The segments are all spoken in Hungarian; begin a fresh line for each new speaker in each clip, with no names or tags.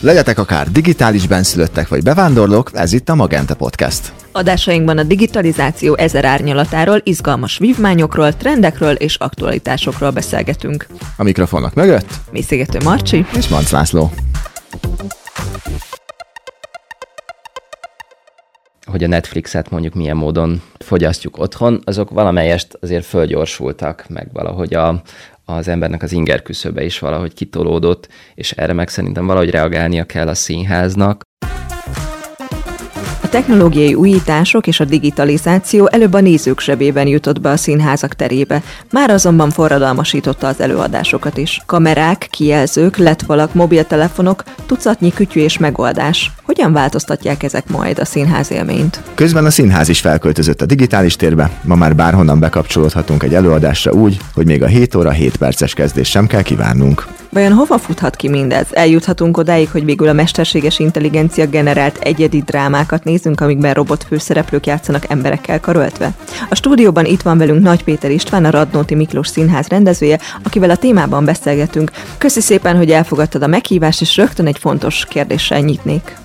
Legyetek akár digitális benszülöttek vagy bevándorlók, ez itt a Magenta Podcast.
Adásainkban a digitalizáció ezer árnyalatáról, izgalmas vívmányokról, trendekről és aktualitásokról beszélgetünk.
A mikrofonok mögött
Mészégető Marcsi
és Manc László.
hogy a Netflixet mondjuk milyen módon fogyasztjuk otthon, azok valamelyest azért fölgyorsultak, meg valahogy a, az embernek az inger küszöbe is valahogy kitolódott, és erre meg szerintem valahogy reagálnia kell a színháznak.
A technológiai újítások és a digitalizáció előbb a nézők zsebében jutott be a színházak terébe, már azonban forradalmasította az előadásokat is. Kamerák, kijelzők, letfalak, mobiltelefonok, tucatnyi kütyű és megoldás. Hogyan változtatják ezek majd a színház élményt?
Közben a színház is felköltözött a digitális térbe, ma már bárhonnan bekapcsolódhatunk egy előadásra úgy, hogy még a 7 óra 7 perces kezdés sem kell kívánnunk.
Vajon hova futhat ki mindez? Eljuthatunk odáig, hogy végül a mesterséges intelligencia generált egyedi drámákat nézünk, amikben robot főszereplők játszanak emberekkel karöltve? A stúdióban itt van velünk Nagy Péter István, a Radnóti Miklós Színház rendezője, akivel a témában beszélgetünk. Köszi szépen, hogy elfogadtad a meghívást, és rögtön egy fontos kérdéssel nyitnék.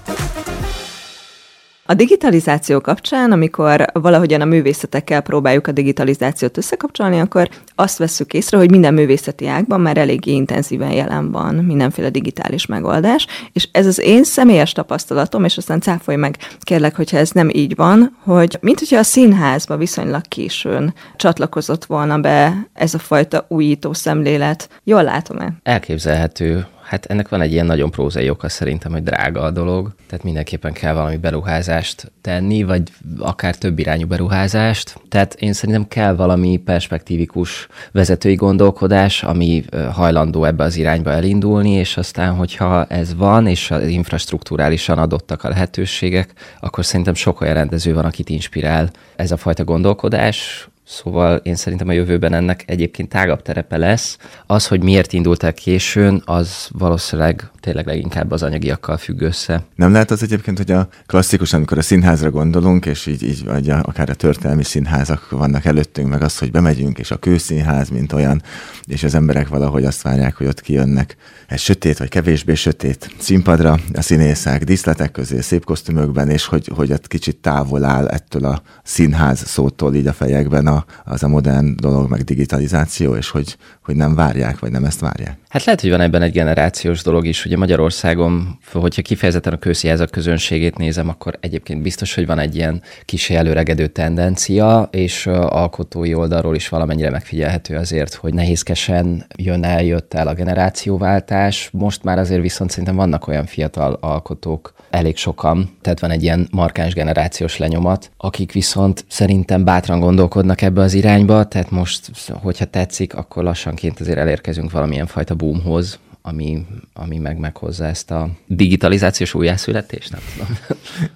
A digitalizáció kapcsán, amikor valahogyan a művészetekkel próbáljuk a digitalizációt összekapcsolni, akkor azt vesszük észre, hogy minden művészeti ágban már eléggé intenzíven jelen van mindenféle digitális megoldás, és ez az én személyes tapasztalatom, és aztán cáfolj meg, kérlek, hogyha ez nem így van, hogy mint hogyha a színházba viszonylag későn csatlakozott volna be ez a fajta újító szemlélet. Jól látom-e?
Elképzelhető, Hát ennek van egy ilyen nagyon prózai oka szerintem, hogy drága a dolog, tehát mindenképpen kell valami beruházást tenni, vagy akár több irányú beruházást. Tehát én szerintem kell valami perspektívikus vezetői gondolkodás, ami hajlandó ebbe az irányba elindulni, és aztán, hogyha ez van, és az infrastruktúrálisan adottak a lehetőségek, akkor szerintem sok olyan rendező van, akit inspirál ez a fajta gondolkodás, Szóval én szerintem a jövőben ennek egyébként tágabb terepe lesz. Az, hogy miért indult el későn, az valószínűleg tényleg leginkább az anyagiakkal függ össze.
Nem lehet az egyébként, hogy a klasszikus, amikor a színházra gondolunk, és így, így vagy a, akár a történelmi színházak vannak előttünk, meg az, hogy bemegyünk, és a kőszínház, mint olyan, és az emberek valahogy azt várják, hogy ott kijönnek egy sötét, vagy kevésbé sötét színpadra, a színészek díszletek közé, szép kosztümökben, és hogy, hogy ott kicsit távol áll ettől a színház szótól így a fejekben a, az a modern dolog, meg digitalizáció, és hogy, hogy nem várják, vagy nem ezt várják.
Hát lehet, hogy van ebben egy generációs dolog is. Ugye Magyarországon, hogyha kifejezetten a kőszínházak közönségét nézem, akkor egyébként biztos, hogy van egy ilyen kis előregedő tendencia, és alkotói oldalról is valamennyire megfigyelhető azért, hogy nehézkesen jön el, jött el a generációváltás. Most már azért viszont szerintem vannak olyan fiatal alkotók, elég sokan, tehát van egy ilyen markáns generációs lenyomat, akik viszont szerintem bátran gondolkodnak ebbe az irányba, tehát most, hogyha tetszik, akkor lassanként azért elérkezünk valamilyen fajta boomhoz, ami, ami meg meghozza ezt a digitalizációs újjászületést, nem tudom.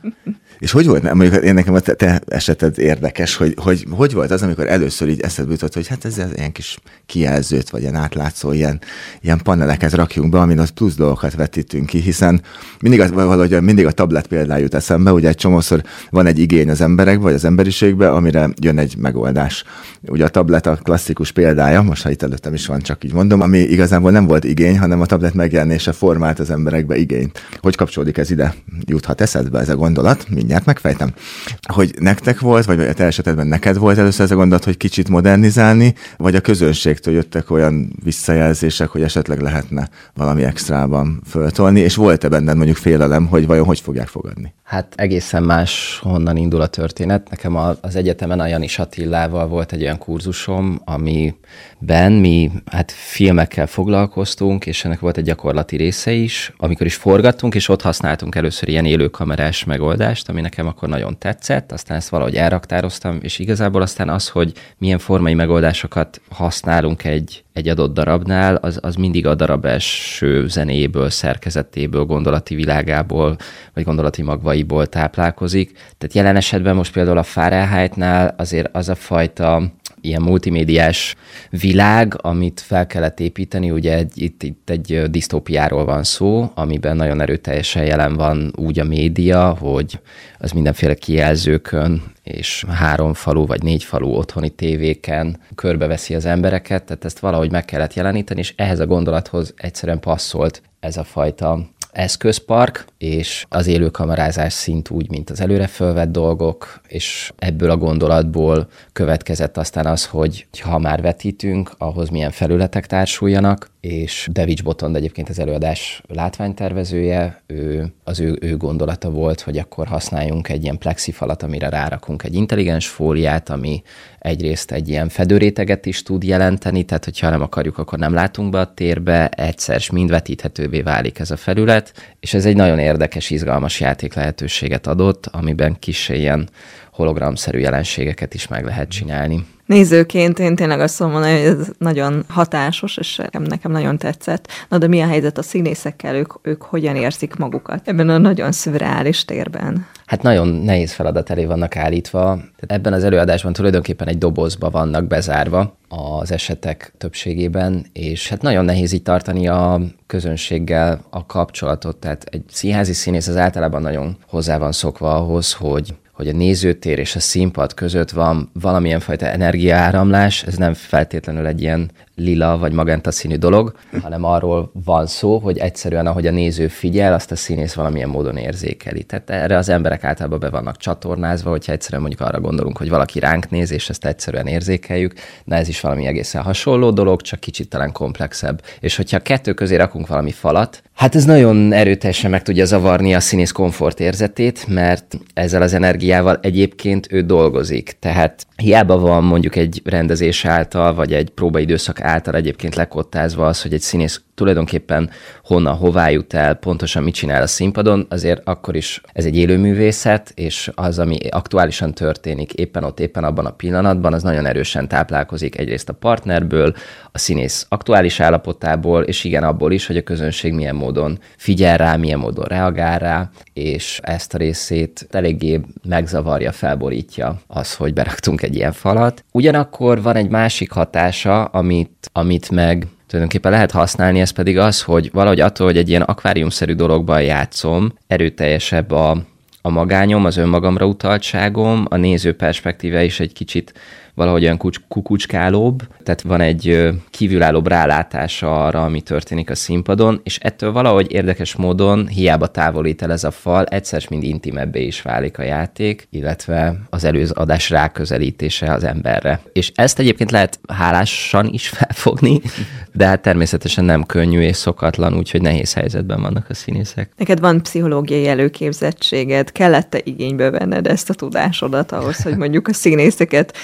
És hogy volt, mondjuk én nekem a te, te eseted érdekes, hogy, hogy hogy volt az, amikor először így eszedbe jutott, hogy hát ez ilyen kis kijelzőt, vagy ilyen átlátszó, ilyen, ilyen paneleket rakjunk be, amin az plusz dolgokat vetítünk ki, hiszen mindig az, valahogy mindig a tablet példája jut eszembe, ugye egy csomószor van egy igény az emberek, vagy az emberiségbe, amire jön egy megoldás. Ugye a tablet a klasszikus példája, most ha itt előttem is van, csak így mondom, ami igazából nem volt igény, hanem a tablet megjelenése formált az emberekbe igényt. Hogy kapcsolódik ez ide? Juthat eszedbe ez a gondolat? Mindjárt megfejtem, hogy nektek volt, vagy a te esetedben neked volt először ez a gondolat, hogy kicsit modernizálni, vagy a közönségtől jöttek olyan visszajelzések, hogy esetleg lehetne valami extrában föltolni, és volt-e benned mondjuk félelem, hogy vajon hogy fogják fogadni?
Hát egészen más honnan indul a történet. Nekem az egyetemen a Janis Attillával volt egy olyan kurzusom, amiben mi hát filmekkel foglalkoztunk, és ennek volt egy gyakorlati része is, amikor is forgattunk, és ott használtunk először ilyen élőkamerás megoldást, ami nekem akkor nagyon tetszett, aztán ezt valahogy elraktároztam, és igazából aztán az, hogy milyen formai megoldásokat használunk egy, egy adott darabnál, az, az mindig a darab első zenéből, szerkezetéből, gondolati világából, vagy gondolati magvaiból táplálkozik. Tehát jelen esetben most például a Fahrenheitnál azért az a fajta ilyen multimédiás világ, amit fel kellett építeni, ugye egy, itt, itt egy disztópiáról van szó, amiben nagyon erőteljesen jelen van úgy a média, hogy az mindenféle kijelzőkön és három falu vagy négy falu otthoni tévéken körbeveszi az embereket, tehát ezt valahogy meg kellett jeleníteni, és ehhez a gondolathoz egyszerűen passzolt ez a fajta eszközpark, és az élőkamerázás szint úgy, mint az előre fölvett dolgok, és ebből a gondolatból következett aztán az, hogy ha már vetítünk, ahhoz milyen felületek társuljanak, és Devics Botond egyébként az előadás látványtervezője, ő, az ő, ő gondolata volt, hogy akkor használjunk egy ilyen plexifalat, amire rárakunk egy intelligens fóliát, ami egyrészt egy ilyen fedőréteget is tud jelenteni, tehát hogyha nem akarjuk, akkor nem látunk be a térbe, egyszer mind vetíthetővé válik ez a felület, és ez egy nagyon érdekes, izgalmas játék lehetőséget adott, amiben kis ilyen hologramszerű jelenségeket is meg lehet csinálni.
Nézőként én tényleg azt mondom, hogy ez nagyon hatásos, és nekem, nagyon tetszett. Na de mi a helyzet a színészekkel, ők, ők hogyan érzik magukat ebben a nagyon szürreális térben?
Hát nagyon nehéz feladat elé vannak állítva. Ebben az előadásban tulajdonképpen egy dobozba vannak bezárva az esetek többségében, és hát nagyon nehéz így tartani a közönséggel a kapcsolatot. Tehát egy színházi színész az általában nagyon hozzá van szokva ahhoz, hogy hogy a nézőtér és a színpad között van valamilyen fajta energiaáramlás, ez nem feltétlenül egy ilyen lila vagy magenta színű dolog, hanem arról van szó, hogy egyszerűen ahogy a néző figyel, azt a színész valamilyen módon érzékeli. Tehát erre az emberek általában be vannak csatornázva, hogyha egyszerűen mondjuk arra gondolunk, hogy valaki ránk néz, és ezt egyszerűen érzékeljük, na ez is valami egészen hasonló dolog, csak kicsit talán komplexebb. És hogyha kettő közé rakunk valami falat, hát ez nagyon erőteljesen meg tudja zavarni a színész komfortérzetét, mert ezzel az energiával egyébként ő dolgozik. Tehát hiába van mondjuk egy rendezés által, vagy egy próbaidőszak által egyébként lekottázva az, hogy egy színész tulajdonképpen honnan, hová jut el, pontosan mit csinál a színpadon, azért akkor is ez egy élőművészet, és az, ami aktuálisan történik éppen ott, éppen abban a pillanatban, az nagyon erősen táplálkozik egyrészt a partnerből, a színész aktuális állapotából, és igen, abból is, hogy a közönség milyen módon figyel rá, milyen módon reagál rá, és ezt a részét eléggé megzavarja, felborítja az, hogy beraktunk egy ilyen falat. Ugyanakkor van egy másik hatása, amit, amit meg tulajdonképpen lehet használni, ez pedig az, hogy valahogy attól, hogy egy ilyen akváriumszerű dologban játszom, erőteljesebb a, a magányom, az önmagamra utaltságom, a néző perspektíve is egy kicsit valahogy olyan kukucskálóbb, tehát van egy kívülállóbb rálátása arra, ami történik a színpadon, és ettől valahogy érdekes módon hiába távolít el ez a fal, egyszer mind intimebbé is válik a játék, illetve az előző adás ráközelítése az emberre. És ezt egyébként lehet hálásan is felfogni, de hát természetesen nem könnyű és szokatlan, úgyhogy nehéz helyzetben vannak a színészek.
Neked van pszichológiai előképzettséged, kellett-e igénybe venned ezt a tudásodat ahhoz, hogy mondjuk a színészeket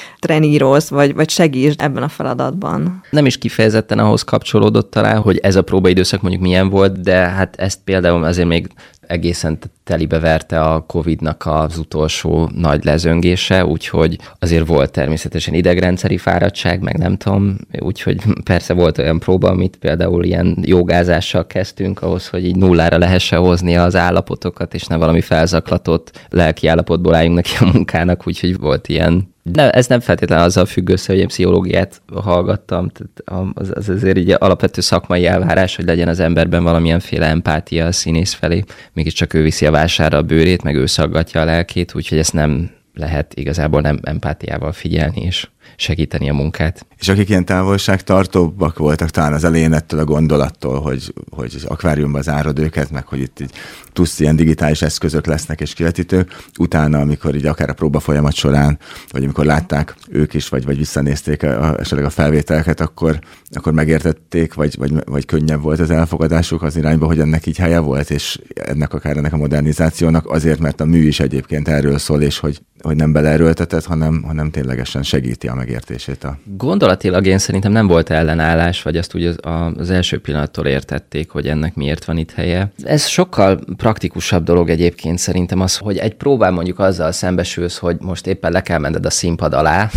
trenírozz, vagy, vagy segítsd ebben a feladatban?
Nem is kifejezetten ahhoz kapcsolódott talán, hogy ez a próbaidőszak mondjuk milyen volt, de hát ezt például azért még egészen telibe verte a Covid-nak az utolsó nagy lezöngése, úgyhogy azért volt természetesen idegrendszeri fáradtság, meg nem tudom, úgyhogy persze volt olyan próba, amit például ilyen jogázással kezdtünk, ahhoz, hogy így nullára lehessen hozni az állapotokat, és ne valami felzaklatott lelki állapotból álljunk neki a munkának, úgyhogy volt ilyen de ez nem feltétlenül azzal függ össze, hogy én pszichológiát hallgattam, tehát az, az azért egy alapvető szakmai elvárás, hogy legyen az emberben valamilyenféle empátia a színész felé. Mégiscsak ő viszi a vására a bőrét, meg ő szaggatja a lelkét, úgyhogy ezt nem lehet igazából nem empátiával figyelni, és segíteni a munkát.
És akik ilyen távolságtartóbbak voltak talán az elején ettől a gondolattól, hogy, hogy az akváriumba zárod őket, meg hogy itt így plusz ilyen digitális eszközök lesznek és kivetítők, utána, amikor így akár a próba folyamat során, vagy amikor látták ők is, vagy, vagy visszanézték a, esetleg a felvételeket, akkor, akkor megértették, vagy, vagy, vagy könnyebb volt az elfogadásuk az irányba, hogy ennek így helye volt, és ennek akár ennek a modernizációnak azért, mert a mű is egyébként erről szól, és hogy, hogy nem beleerőltetett, hanem, hanem ténylegesen segíti a megértését. A...
Gondolatilag én szerintem nem volt ellenállás, vagy azt úgy az, az első pillanattól értették, hogy ennek miért van itt helye. Ez sokkal praktikusabb dolog egyébként szerintem az, hogy egy próbán mondjuk azzal szembesülsz, hogy most éppen le kell menned a színpad alá,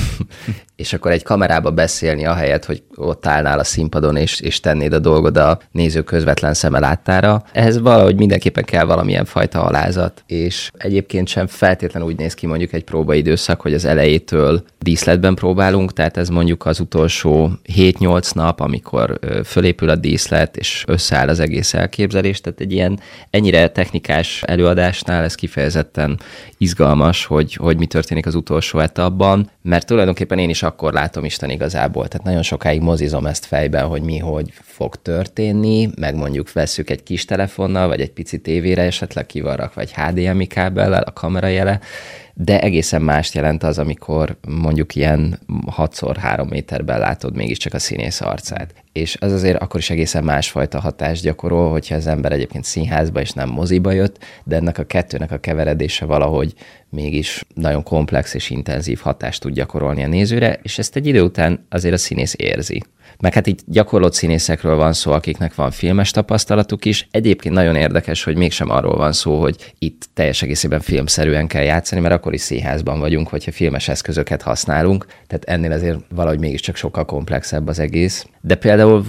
és akkor egy kamerába beszélni ahelyett, hogy ott állnál a színpadon, és, és tennéd a dolgod a néző közvetlen szeme láttára. Ehhez valahogy mindenképpen kell valamilyen fajta alázat, és egyébként sem feltétlenül úgy néz ki mondjuk egy próbaidőszak, hogy az elejétől díszletben próbálunk, tehát ez mondjuk az utolsó 7-8 nap, amikor fölépül a díszlet, és összeáll az egész elképzelés, tehát egy ilyen ennyire technikás előadásnál ez kifejezetten izgalmas, hogy, hogy mi történik az utolsó etapban, mert tulajdonképpen én is akkor látom Isten igazából. Tehát nagyon sokáig mozizom ezt fejben, hogy mi hogy fog történni, meg mondjuk vesszük egy kis telefonnal, vagy egy pici tévére esetleg kivarrak, vagy HDMI kábellel a kamera jele, de egészen mást jelent az, amikor mondjuk ilyen 6x3 méterben látod mégiscsak a színész arcát. És az azért akkor is egészen másfajta hatást gyakorol, hogyha az ember egyébként színházba és nem moziba jött, de ennek a kettőnek a keveredése valahogy mégis nagyon komplex és intenzív hatást tud gyakorolni a nézőre, és ezt egy idő után azért a színész érzi. Meg hát itt gyakorlott színészekről van szó, akiknek van filmes tapasztalatuk is. Egyébként nagyon érdekes, hogy mégsem arról van szó, hogy itt teljes egészében filmszerűen kell játszani, mert akkor is színházban vagyunk, hogyha filmes eszközöket használunk. Tehát ennél azért valahogy mégiscsak sokkal komplexebb az egész. De például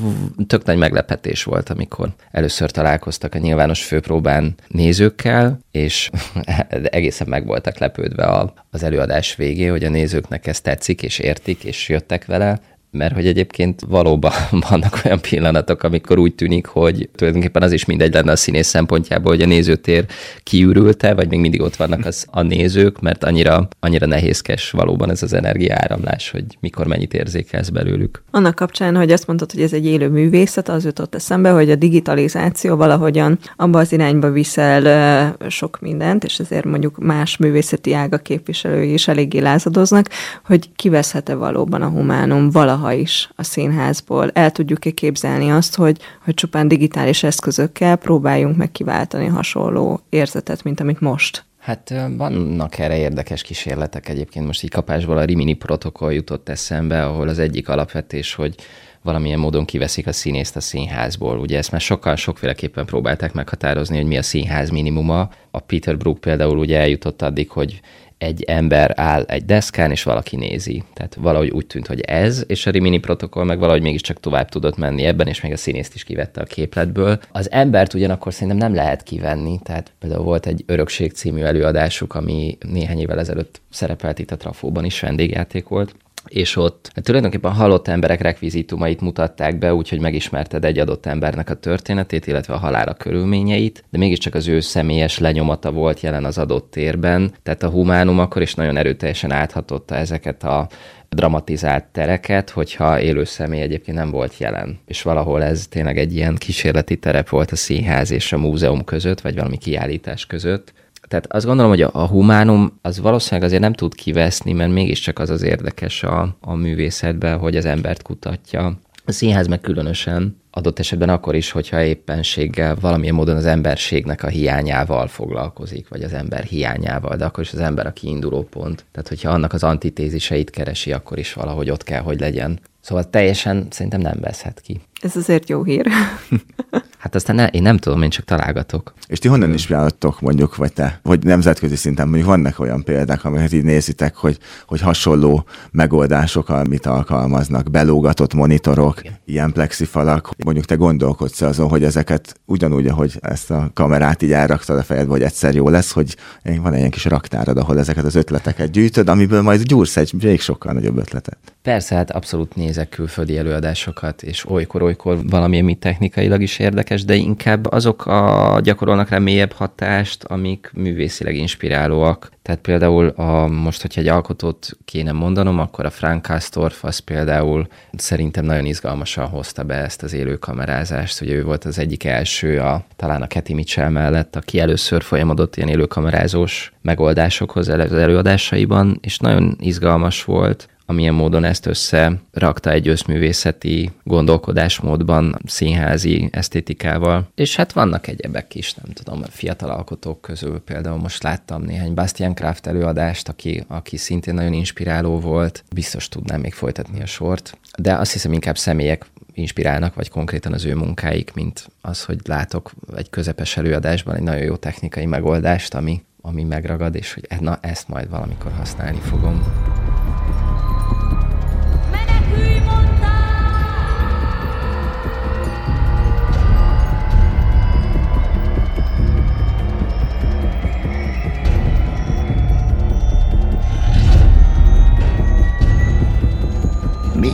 tök nagy meglepetés volt, amikor először találkoztak a nyilvános főpróbán nézőkkel, és egészen meg voltak lepődve az előadás végén, hogy a nézőknek ez tetszik, és értik, és jöttek vele, mert hogy egyébként valóban vannak olyan pillanatok, amikor úgy tűnik, hogy tulajdonképpen az is mindegy lenne a színész szempontjából, hogy a nézőtér kiürülte, vagy még mindig ott vannak az, a nézők, mert annyira, annyira nehézkes valóban ez az energiaáramlás, hogy mikor mennyit érzékelsz belőlük.
Annak kapcsán, hogy azt mondtad, hogy ez egy élő művészet, az jutott eszembe, hogy a digitalizáció valahogyan abba az irányba viszel sok mindent, és ezért mondjuk más művészeti ága képviselői is eléggé lázadoznak, hogy kiveszhet-e valóban a humánum valaha valaha is a színházból. El tudjuk-e képzelni azt, hogy, hogy csupán digitális eszközökkel próbáljunk meg kiváltani hasonló érzetet, mint amit most?
Hát vannak erre érdekes kísérletek egyébként. Most így kapásból a Rimini protokoll jutott eszembe, ahol az egyik alapvetés, hogy valamilyen módon kiveszik a színészt a színházból. Ugye ezt már sokkal sokféleképpen próbálták meghatározni, hogy mi a színház minimuma. A Peter Brook például ugye eljutott addig, hogy egy ember áll egy deszkán, és valaki nézi. Tehát valahogy úgy tűnt, hogy ez, és a Rimini protokoll meg valahogy mégiscsak tovább tudott menni ebben, és még a színészt is kivette a képletből. Az embert ugyanakkor szerintem nem lehet kivenni, tehát például volt egy Örökség című előadásuk, ami néhány évvel ezelőtt szerepelt itt a Trafóban is, vendégjáték volt, és ott tulajdonképpen halott emberek rekvizitumait mutatták be, úgyhogy megismerted egy adott embernek a történetét, illetve a halála körülményeit, de mégiscsak az ő személyes lenyomata volt jelen az adott térben, tehát a humánum akkor is nagyon erőteljesen áthatotta ezeket a dramatizált tereket, hogyha élő személy egyébként nem volt jelen. És valahol ez tényleg egy ilyen kísérleti terep volt a színház és a múzeum között, vagy valami kiállítás között, tehát azt gondolom, hogy a, a humánum az valószínűleg azért nem tud kiveszni, mert mégiscsak az az érdekes a, a művészetben, hogy az embert kutatja. A színház meg különösen adott esetben akkor is, hogyha éppenséggel valamilyen módon az emberségnek a hiányával foglalkozik, vagy az ember hiányával, de akkor is az ember a kiinduló pont. Tehát, hogyha annak az antitéziseit keresi, akkor is valahogy ott kell, hogy legyen. Szóval teljesen szerintem nem veszhet ki.
Ez azért jó hír.
Hát aztán ne, én nem tudom, én csak találgatok.
És ti honnan inspirálottok mondjuk, vagy te, hogy nemzetközi szinten mondjuk vannak olyan példák, amiket így nézitek, hogy, hogy hasonló megoldások, amit alkalmaznak, belógatott monitorok, Igen. ilyen plexifalak, mondjuk te gondolkodsz azon, hogy ezeket ugyanúgy, ahogy ezt a kamerát így elraktad a fejedbe, hogy egyszer jó lesz, hogy van egy ilyen kis raktárad, ahol ezeket az ötleteket gyűjtöd, amiből majd gyúrsz egy még sokkal nagyobb ötletet.
Persze, hát abszolút nézek külföldi előadásokat, és olykor-olykor valamilyen mit technikailag is érdekes, de inkább azok a gyakorolnak rá mélyebb hatást, amik művészileg inspirálóak. Tehát például a, most, hogyha egy alkotót kéne mondanom, akkor a Frank Kastorf az például szerintem nagyon izgalmasan hozta be ezt az élő kamerázást. Ugye ő volt az egyik első, a, talán a Keti Mitchell mellett, aki először folyamodott ilyen élőkamerázós megoldásokhoz az előadásaiban, és nagyon izgalmas volt amilyen módon ezt összerakta egy összművészeti gondolkodásmódban, színházi esztétikával. És hát vannak egyebek is, nem tudom, fiatal alkotók közül például most láttam néhány Bastian Kraft előadást, aki, aki szintén nagyon inspiráló volt, biztos tudnám még folytatni a sort, de azt hiszem inkább személyek inspirálnak, vagy konkrétan az ő munkáik, mint az, hogy látok egy közepes előadásban egy nagyon jó technikai megoldást, ami, ami megragad, és hogy na, ezt majd valamikor használni fogom.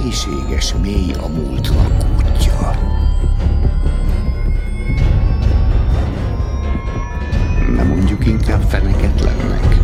mélységes mély a múltnak útja. Nem mondjuk inkább feneketlennek.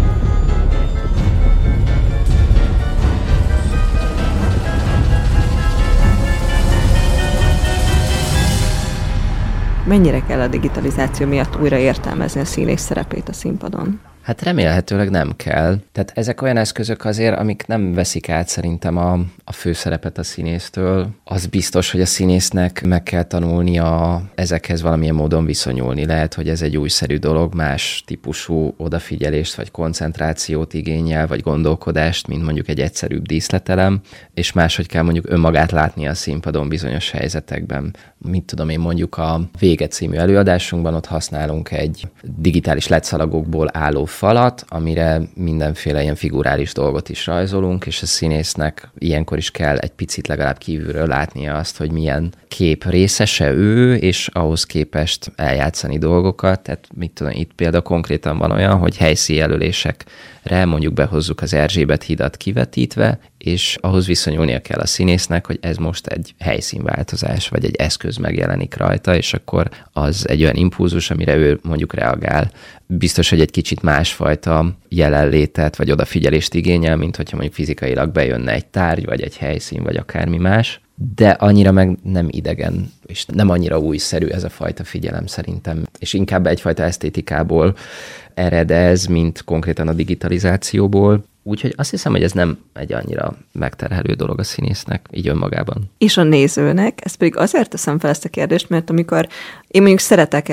Mennyire kell a digitalizáció miatt újra értelmezni a színész szerepét a színpadon?
Hát remélhetőleg nem kell. Tehát ezek olyan eszközök azért, amik nem veszik át szerintem a, a főszerepet a színésztől. Az biztos, hogy a színésznek meg kell tanulnia ezekhez valamilyen módon viszonyulni. Lehet, hogy ez egy újszerű dolog, más típusú odafigyelést vagy koncentrációt igényel, vagy gondolkodást, mint mondjuk egy egyszerűbb díszletelem, és máshogy kell mondjuk önmagát látni a színpadon bizonyos helyzetekben. Mit tudom én, mondjuk a Vége című előadásunkban ott használunk egy digitális letszalagokból álló falat, amire mindenféle ilyen figurális dolgot is rajzolunk, és a színésznek ilyenkor is kell egy picit legalább kívülről látnia azt, hogy milyen kép részese ő, és ahhoz képest eljátszani dolgokat. Tehát mit tudom, itt például konkrétan van olyan, hogy helyszíjelölések re mondjuk behozzuk az Erzsébet hidat kivetítve, és ahhoz viszonyulnia kell a színésznek, hogy ez most egy helyszínváltozás, vagy egy eszköz megjelenik rajta, és akkor az egy olyan impulzus, amire ő mondjuk reagál. Biztos, hogy egy kicsit másfajta jelenlétet, vagy odafigyelést igényel, mint hogyha mondjuk fizikailag bejönne egy tárgy, vagy egy helyszín, vagy akármi más de annyira meg nem idegen, és nem annyira újszerű ez a fajta figyelem szerintem, és inkább egyfajta esztétikából ered ez, mint konkrétan a digitalizációból. Úgyhogy azt hiszem, hogy ez nem egy annyira megterhelő dolog a színésznek, így önmagában.
És a nézőnek, ezt pedig azért teszem fel ezt a kérdést, mert amikor én mondjuk szeretek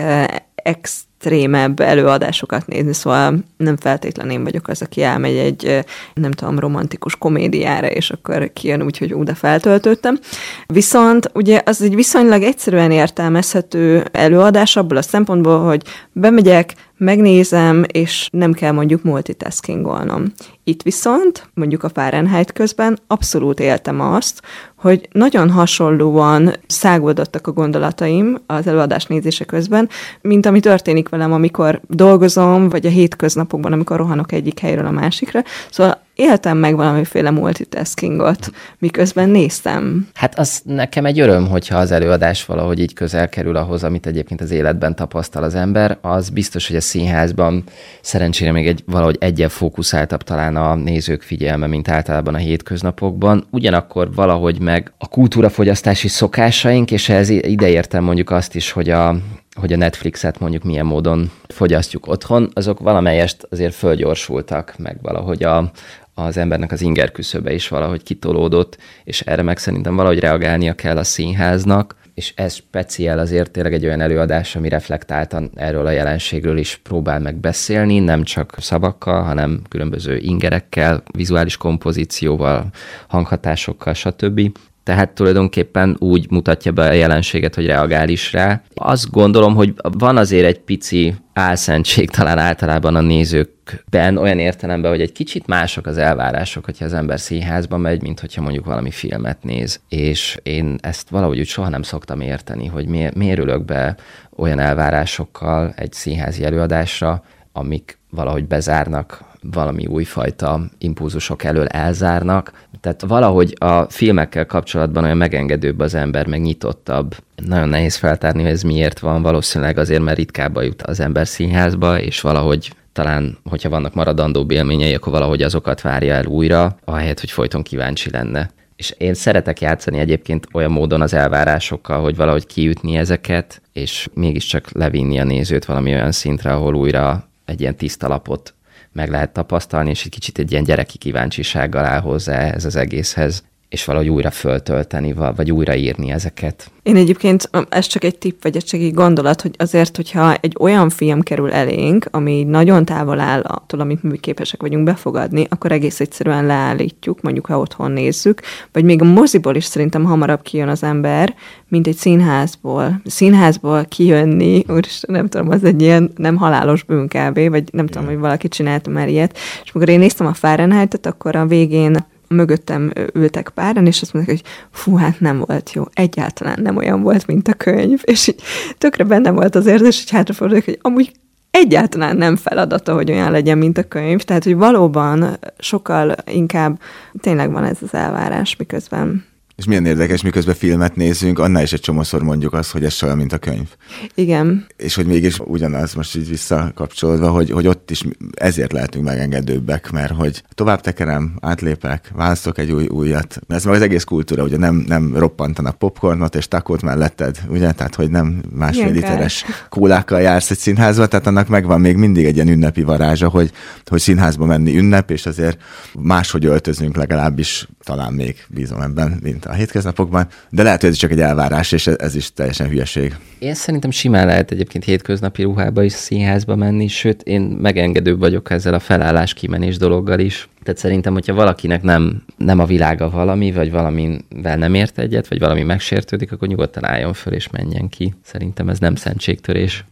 ex extrémebb előadásokat nézni, szóval nem feltétlenül én vagyok az, aki elmegy egy, nem tudom, romantikus komédiára, és akkor kijön úgy, hogy úgy feltöltöttem. Viszont ugye az egy viszonylag egyszerűen értelmezhető előadás abból a szempontból, hogy bemegyek, megnézem, és nem kell mondjuk multitaskingolnom. Itt viszont, mondjuk a Fahrenheit közben abszolút éltem azt, hogy nagyon hasonlóan száguldottak a gondolataim az előadás nézése közben, mint ami történik velem, amikor dolgozom, vagy a hétköznapokban, amikor rohanok egyik helyről a másikra. Szóval éltem meg valamiféle multitaskingot, miközben néztem.
Hát az nekem egy öröm, hogyha az előadás valahogy így közel kerül ahhoz, amit egyébként az életben tapasztal az ember. Az biztos, hogy a színházban szerencsére még egy valahogy egyen fókuszáltabb talán a nézők figyelme, mint általában a hétköznapokban. Ugyanakkor valahogy meg a kultúrafogyasztási szokásaink, és ez ideértem mondjuk azt is, hogy a, hogy a Netflixet mondjuk milyen módon fogyasztjuk otthon, azok valamelyest azért fölgyorsultak, meg valahogy a, az embernek az inger küszöbe is valahogy kitolódott, és erre meg szerintem valahogy reagálnia kell a színháznak, és ez speciál azért tényleg egy olyan előadás, ami reflektáltan erről a jelenségről is próbál meg beszélni, nem csak szavakkal, hanem különböző ingerekkel, vizuális kompozícióval, hanghatásokkal, stb tehát tulajdonképpen úgy mutatja be a jelenséget, hogy reagál is rá. Azt gondolom, hogy van azért egy pici álszentség talán általában a nézőkben, olyan értelemben, hogy egy kicsit mások az elvárások, hogyha az ember színházba megy, mint hogyha mondjuk valami filmet néz. És én ezt valahogy úgy soha nem szoktam érteni, hogy miért, ülök be olyan elvárásokkal egy színházi előadásra, amik valahogy bezárnak valami újfajta impulzusok elől elzárnak. Tehát valahogy a filmekkel kapcsolatban olyan megengedőbb az ember, meg nyitottabb. Nagyon nehéz feltárni, hogy ez miért van. Valószínűleg azért, mert ritkábban jut az ember színházba, és valahogy talán, hogyha vannak maradandó élményei, akkor valahogy azokat várja el újra, ahelyett, hogy folyton kíváncsi lenne. És én szeretek játszani egyébként olyan módon az elvárásokkal, hogy valahogy kiütni ezeket, és mégiscsak levinni a nézőt valami olyan szintre, ahol újra egy ilyen tiszta lapot meg lehet tapasztalni, és egy kicsit egy ilyen gyereki kíváncsisággal áll hozzá ez az egészhez, és valahogy újra föltölteni, vagy újraírni ezeket.
Én egyébként, ez csak egy tipp, vagy egy gondolat, hogy azért, hogyha egy olyan film kerül elénk, ami nagyon távol áll attól, amit mi képesek vagyunk befogadni, akkor egész egyszerűen leállítjuk, mondjuk ha otthon nézzük, vagy még a moziból is szerintem hamarabb kijön az ember, mint egy színházból. Színházból kijönni, úristen, nem tudom, az egy ilyen nem halálos bűn kb, vagy nem tudom, hogy valaki csinálta már ilyet. És amikor én néztem a Fahrenheit-et, akkor a végén mögöttem ültek páran, és azt mondták, hogy fú, hát nem volt jó, egyáltalán nem olyan volt, mint a könyv, és így tökre benne volt az érzés, hogy hátrafordulok, hogy amúgy egyáltalán nem feladata, hogy olyan legyen, mint a könyv, tehát, hogy valóban sokkal inkább tényleg van ez az elvárás, miközben
És milyen érdekes, miközben filmet nézünk, annál is egy csomószor mondjuk azt, hogy ez olyan, mint a könyv.
Igen.
És hogy mégis ugyanaz, most így visszakapcsolódva, hogy, hogy ott is ezért lehetünk megengedőbbek, mert hogy tovább tekerem, átlépek, választok egy új újat. Ez meg az egész kultúra, ugye nem, nem roppantanak popcornot és takót melletted, ugye? Tehát, hogy nem másfél
Ilyen
literes kólákkal jársz egy színházba, tehát annak megvan még mindig egy ilyen ünnepi varázsa, hogy, hogy színházba menni ünnep, és azért máshogy öltözünk legalábbis, talán még bízom ebben, mint a hétköznapokban, de lehet, hogy ez csak egy elvárás, és ez is teljesen hülyeség.
Én szerintem simán lehet egyébként hétköznapi ruhába is színházba menni, sőt, én megengedőbb vagyok ezzel a felállás kimenés dologgal is. Tehát szerintem, hogyha valakinek nem, nem a világa valami, vagy valamivel nem ért egyet, vagy valami megsértődik, akkor nyugodtan álljon föl és menjen ki. Szerintem ez nem szentségtörés.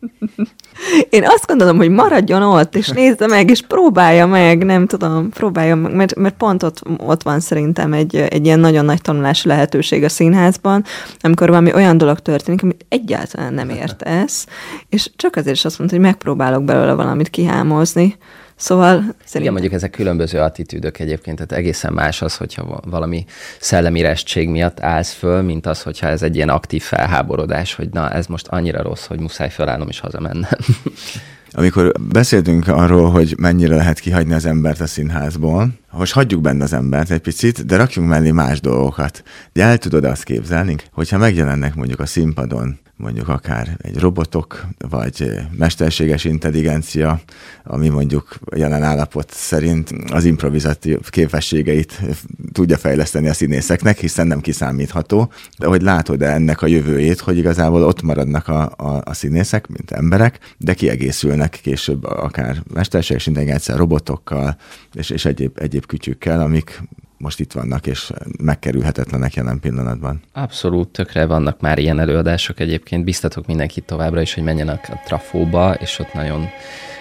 Én azt gondolom, hogy maradjon ott, és nézze meg, és próbálja meg, nem tudom, próbálja meg, mert, mert pont ott, ott van szerintem egy, egy ilyen nagyon nagy tanulási lehetőség a színházban, amikor valami olyan dolog történik, amit egyáltalán nem értesz, és csak azért is azt mondta, hogy megpróbálok belőle valamit kihámozni. Szóval
Igen,
szerintem...
mondjuk ezek különböző attitűdök egyébként, tehát egészen más az, hogyha valami szellemi restség miatt állsz föl, mint az, hogyha ez egy ilyen aktív felháborodás, hogy na, ez most annyira rossz, hogy muszáj felállnom és hazamennem.
Amikor beszéltünk arról, hogy mennyire lehet kihagyni az embert a színházból, most hagyjuk benne az embert egy picit, de rakjunk mellé más dolgokat. De el tudod azt képzelni, hogyha megjelennek mondjuk a színpadon mondjuk akár egy robotok, vagy mesterséges intelligencia, ami mondjuk jelen állapot szerint az improvizatív képességeit tudja fejleszteni a színészeknek, hiszen nem kiszámítható. De hogy látod -e ennek a jövőjét, hogy igazából ott maradnak a, a, a színészek, mint emberek, de kiegészülnek később akár mesterséges intelligencia robotokkal, és, és egyéb, egyéb kütyükkel, amik most itt vannak, és megkerülhetetlenek jelen pillanatban.
Abszolút, tökre vannak már ilyen előadások egyébként. Biztatok mindenkit továbbra is, hogy menjenek a Trafóba, és ott nagyon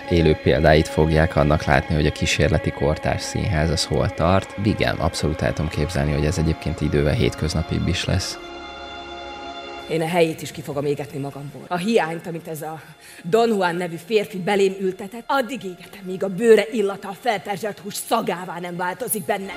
élő példáit fogják annak látni, hogy a kísérleti kortárs színház az hol tart. Igen, abszolút el tudom képzelni, hogy ez egyébként idővel hétköznapibb is lesz.
Én a helyét is ki fogom égetni magamból. A hiányt, amit ez a Don Juan nevű férfi belém ültetett, addig égetem, míg a bőre illata a felperzselt hús szagává nem változik benne.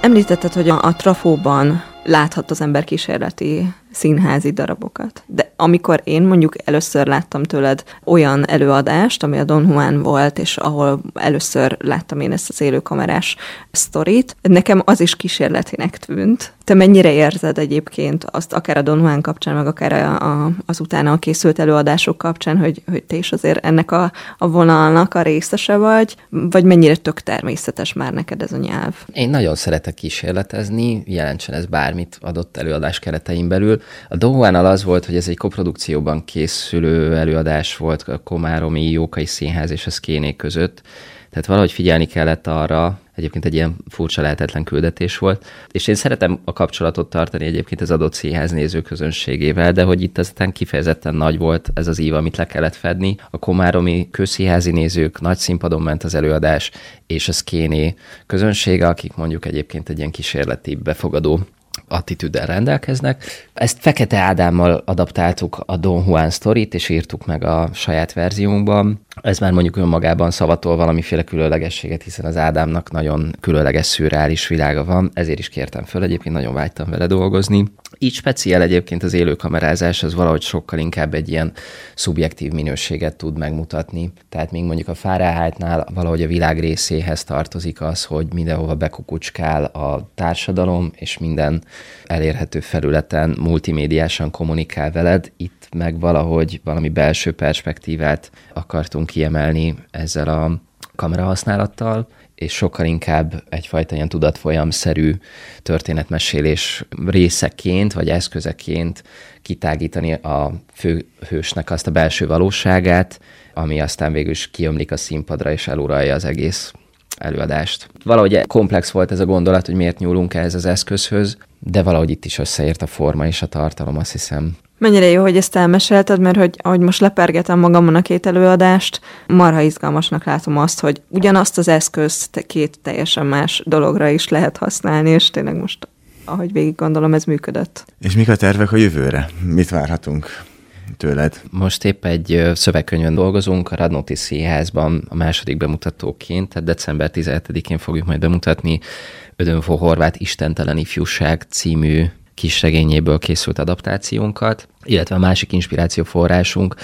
Említetted, hogy a, a trafóban láthat az ember kísérleti színházi darabokat. De amikor én mondjuk először láttam tőled olyan előadást, ami a Don Juan volt, és ahol először láttam én ezt az élőkamerás sztorit, nekem az is kísérletinek tűnt. Te mennyire érzed egyébként azt, akár a Don Juan kapcsán, meg akár a, a, az utána készült előadások kapcsán, hogy, hogy te is azért ennek a, a vonalnak a részese vagy, vagy mennyire tök természetes már neked ez a nyelv?
Én nagyon szeretek kísérletezni, jelentsen ez bármit adott előadás keretein belül. A Dohuánal az volt, hogy ez egy koprodukcióban készülő előadás volt a Komáromi Jókai Színház és a Szkénék között, tehát valahogy figyelni kellett arra, egyébként egy ilyen furcsa lehetetlen küldetés volt, és én szeretem a kapcsolatot tartani egyébként az adott színház nézőközönségével, de hogy itt aztán kifejezetten nagy volt ez az ív, amit le kellett fedni. A komáromi közszínházi nézők, nagy színpadon ment az előadás, és a szkéné közönsége, akik mondjuk egyébként egy ilyen kísérleti befogadó attitűddel rendelkeznek. Ezt Fekete Ádámmal adaptáltuk a Don Juan sztorit, és írtuk meg a saját verziónkban. Ez már mondjuk önmagában szavatol valamiféle különlegességet, hiszen az Ádámnak nagyon különleges szürreális világa van, ezért is kértem föl, egyébként nagyon vágytam vele dolgozni. Így speciál egyébként az élőkamerázás, az valahogy sokkal inkább egy ilyen szubjektív minőséget tud megmutatni. Tehát még mondjuk a Fahrenheitnál valahogy a világ részéhez tartozik az, hogy mindenhova bekukucskál a társadalom, és minden elérhető felületen multimédiásan kommunikál veled. Itt meg valahogy valami belső perspektívát akartunk kiemelni ezzel a kamerahasználattal, és sokkal inkább egyfajta ilyen tudatfolyamszerű történetmesélés részeként, vagy eszközeként kitágítani a főhősnek azt a belső valóságát, ami aztán végül is kiömlik a színpadra, és eluralja az egész előadást. Valahogy komplex volt ez a gondolat, hogy miért nyúlunk ehhez az eszközhöz, de valahogy itt is összeért a forma és a tartalom, azt hiszem.
Mennyire jó, hogy ezt elmesélted, mert hogy ahogy most lepergetem magamon a két előadást, marha izgalmasnak látom azt, hogy ugyanazt az eszközt két teljesen más dologra is lehet használni, és tényleg most, ahogy végig gondolom, ez működött.
És mik a tervek a jövőre? Mit várhatunk? tőled?
Most épp egy szövegkönyvön dolgozunk, a Radnóti Színházban a második bemutatóként, tehát december 17-én fogjuk majd bemutatni Ödönfó Horvát Istentelen Ifjúság című kisregényéből készült adaptációnkat, illetve a másik inspirációforrásunk,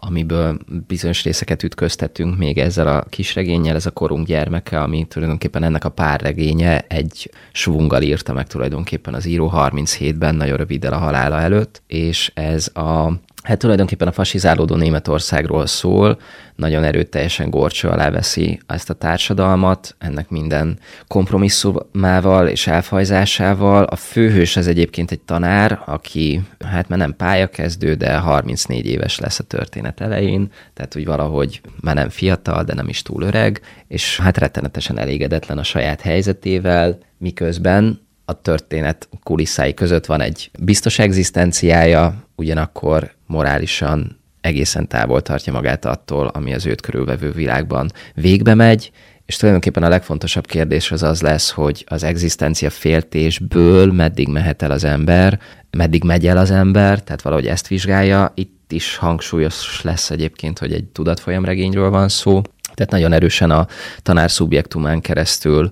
amiből bizonyos részeket ütköztettünk még ezzel a kisregénnyel, ez a korunk gyermeke, ami tulajdonképpen ennek a párregénye egy svunggal írta meg tulajdonképpen az író 37-ben, nagyon röviddel a halála előtt, és ez a hát tulajdonképpen a fasizálódó Németországról szól, nagyon erőteljesen gorcső alá veszi ezt a társadalmat, ennek minden kompromisszumával és elfajzásával. A főhős ez egyébként egy tanár, aki hát már nem pályakezdő, de 34 éves lesz a történet elején, tehát úgy valahogy már nem fiatal, de nem is túl öreg, és hát rettenetesen elégedetlen a saját helyzetével, miközben a történet kulisszái között van egy biztos egzisztenciája, ugyanakkor morálisan egészen távol tartja magát attól, ami az őt körülvevő világban végbe megy, és tulajdonképpen a legfontosabb kérdés az az lesz, hogy az egzisztencia féltésből meddig mehet el az ember, meddig megy el az ember, tehát valahogy ezt vizsgálja. Itt is hangsúlyos lesz egyébként, hogy egy tudatfolyamregényről van szó, tehát nagyon erősen a tanár szubjektumán keresztül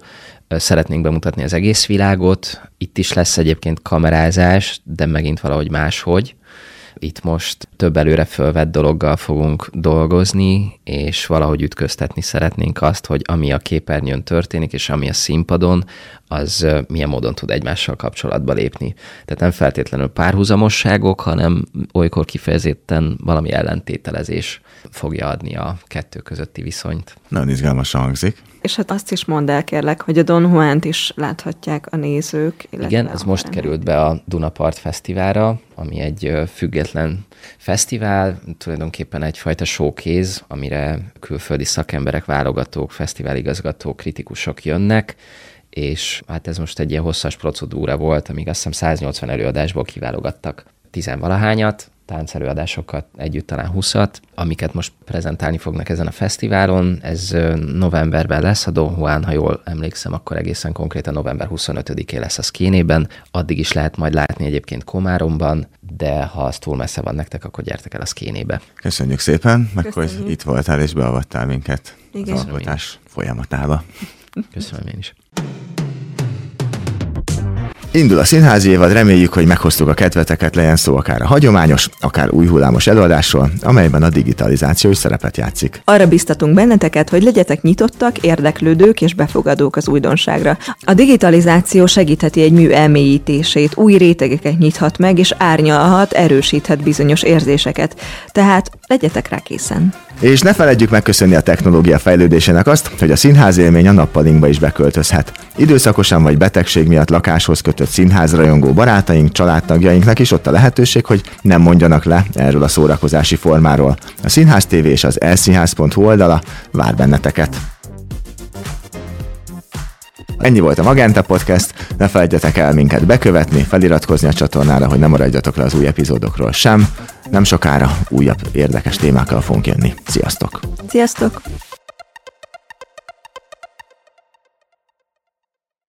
szeretnénk bemutatni az egész világot. Itt is lesz egyébként kamerázás, de megint valahogy máshogy. Itt most több előre fölvett dologgal fogunk dolgozni, és valahogy ütköztetni szeretnénk azt, hogy ami a képernyőn történik, és ami a színpadon, az milyen módon tud egymással kapcsolatba lépni. Tehát nem feltétlenül párhuzamosságok, hanem olykor kifejezetten valami ellentételezés fogja adni a kettő közötti viszonyt.
Nagyon izgalmasan hangzik.
És hát azt is mondd el, kérlek, hogy a Don Juan-t is láthatják a nézők.
Igen, ez most került be a Dunapart Fesztiválra, ami egy független fesztivál, tulajdonképpen egyfajta showcase, amire külföldi szakemberek, válogatók, fesztiváligazgatók, kritikusok jönnek, és hát ez most egy ilyen hosszas procedúra volt, amíg azt hiszem 180 előadásból kiválogattak tizenvalahányat, táncelőadásokat együtt talán 20 amiket most prezentálni fognak ezen a fesztiválon. Ez novemberben lesz, a Don Juan, ha jól emlékszem, akkor egészen konkrétan november 25-én lesz a Szkénében. Addig is lehet majd látni egyébként Komáromban, de ha az túl messze van nektek, akkor gyertek el a Szkénébe.
Köszönjük szépen, meg hogy itt voltál és beavattál minket Igen. az alkotás folyamatába.
Köszönöm én is.
Indul a színházi évad, reméljük, hogy meghoztuk a kedveteket, legyen szó akár a hagyományos, akár új hullámos előadásról, amelyben a digitalizáció is szerepet játszik.
Arra biztatunk benneteket, hogy legyetek nyitottak, érdeklődők és befogadók az újdonságra. A digitalizáció segítheti egy mű elmélyítését, új rétegeket nyithat meg, és árnyalhat, erősíthet bizonyos érzéseket. Tehát legyetek rá készen.
És ne feledjük megköszönni a technológia fejlődésének azt, hogy a színház élmény a nappalinkba is beköltözhet. Időszakosan vagy betegség miatt lakáshoz kötött színházrajongó barátaink, családtagjainknak is ott a lehetőség, hogy nem mondjanak le erről a szórakozási formáról. A Színház TV és az elszínház.hu oldala vár benneteket. Ennyi volt a Magenta Podcast, ne felejtjetek el minket bekövetni, feliratkozni a csatornára, hogy ne maradjatok le az új epizódokról sem. Nem sokára újabb érdekes témákkal fogunk jönni. Sziasztok!
Sziasztok!